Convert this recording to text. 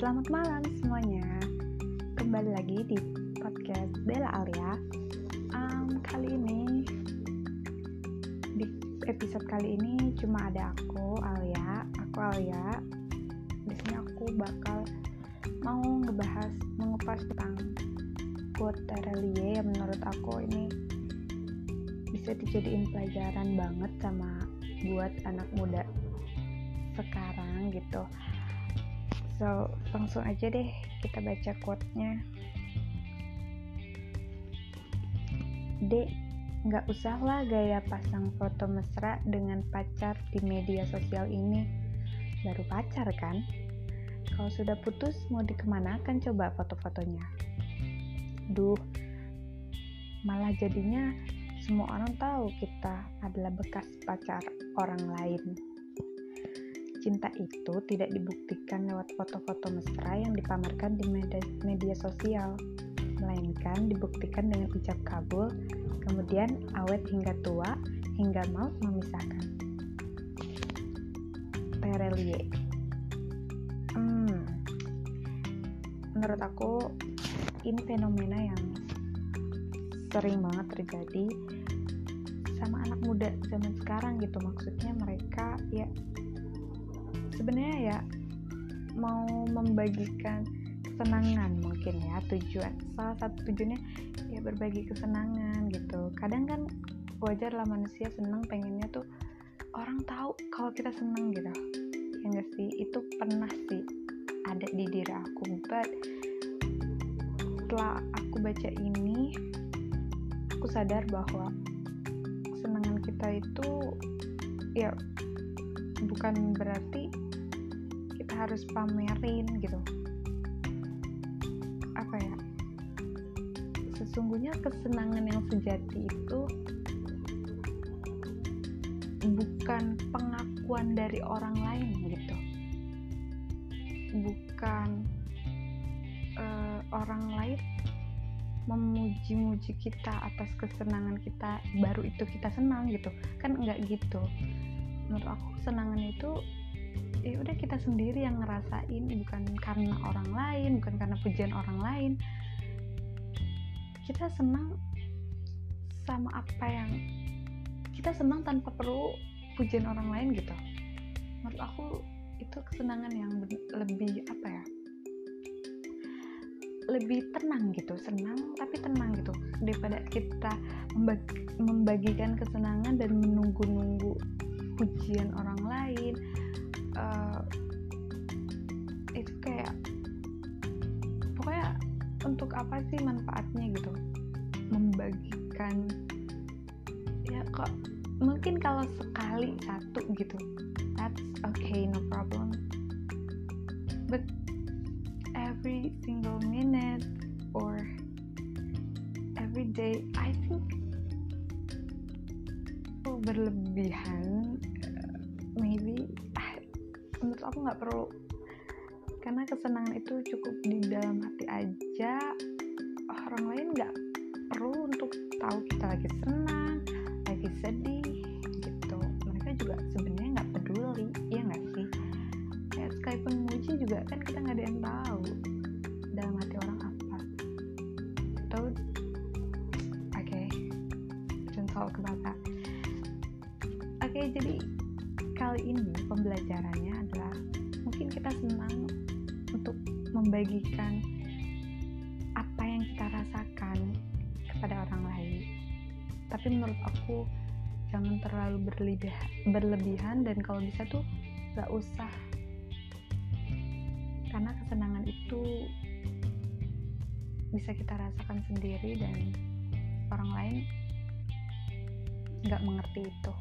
Selamat malam semuanya. Kembali lagi di podcast Bella Alia. Um, kali ini di episode kali ini cuma ada aku Alia. Aku Alia. Di sini aku bakal mau ngebahas mengupas tentang quote Terelie yang menurut aku ini bisa dijadiin pelajaran banget sama buat anak muda sekarang gitu so langsung aja deh kita baca quote-nya Dek, nggak usahlah gaya pasang foto mesra dengan pacar di media sosial ini. Baru pacar kan? Kalau sudah putus, mau dikemanakan coba foto-fotonya? Duh, malah jadinya semua orang tahu kita adalah bekas pacar orang lain. Cinta itu tidak dibuktikan lewat foto-foto mesra yang dipamerkan di media, media sosial, melainkan dibuktikan dengan ucap kabul, kemudian awet hingga tua, hingga maut memisahkan. Terelie Hmm, menurut aku ini fenomena yang sering banget terjadi sama anak muda zaman sekarang gitu. Maksudnya mereka ya sebenarnya ya mau membagikan kesenangan mungkin ya tujuan salah satu tujuannya ya berbagi kesenangan gitu. Kadang kan wajar lah manusia seneng pengennya tuh orang tahu kalau kita seneng gitu. Ya enggak sih? Itu pernah sih ada di diri aku. But setelah aku baca ini aku sadar bahwa kesenangan kita itu ya bukan berarti harus pamerin gitu. Apa ya? Sesungguhnya kesenangan yang sejati itu bukan pengakuan dari orang lain gitu. Bukan uh, orang lain memuji-muji kita atas kesenangan kita baru itu kita senang gitu. Kan nggak gitu. Menurut aku kesenangan itu ya udah kita sendiri yang ngerasain bukan karena orang lain bukan karena pujian orang lain. Kita senang sama apa yang kita senang tanpa perlu pujian orang lain gitu. Menurut aku itu kesenangan yang lebih apa ya? Lebih tenang gitu senang tapi tenang gitu. Daripada kita membagi, membagikan kesenangan dan menunggu-nunggu pujian orang lain uh, itu kayak pokoknya untuk apa sih manfaatnya gitu? Membagikan ya kok mungkin kalau sekali satu gitu that's okay no problem. But every single minute or every day I think berlebihan maybe menurut aku nggak perlu. Karena kesenangan itu cukup di dalam hati aja. Orang lain nggak perlu untuk tahu kita lagi senang lagi sedih gitu. Mereka juga sebenarnya nggak peduli ya nggak sih? Kayak sekalipun muji juga kan kita nggak ada yang tahu dalam hati orang apa. Atau oke okay. about that oke okay, jadi kali ini pembelajarannya adalah mungkin kita senang untuk membagikan apa yang kita rasakan kepada orang lain. Tapi menurut aku jangan terlalu berlebihan, dan kalau bisa tuh gak usah karena kesenangan itu bisa kita rasakan sendiri dan orang lain nggak mengerti itu.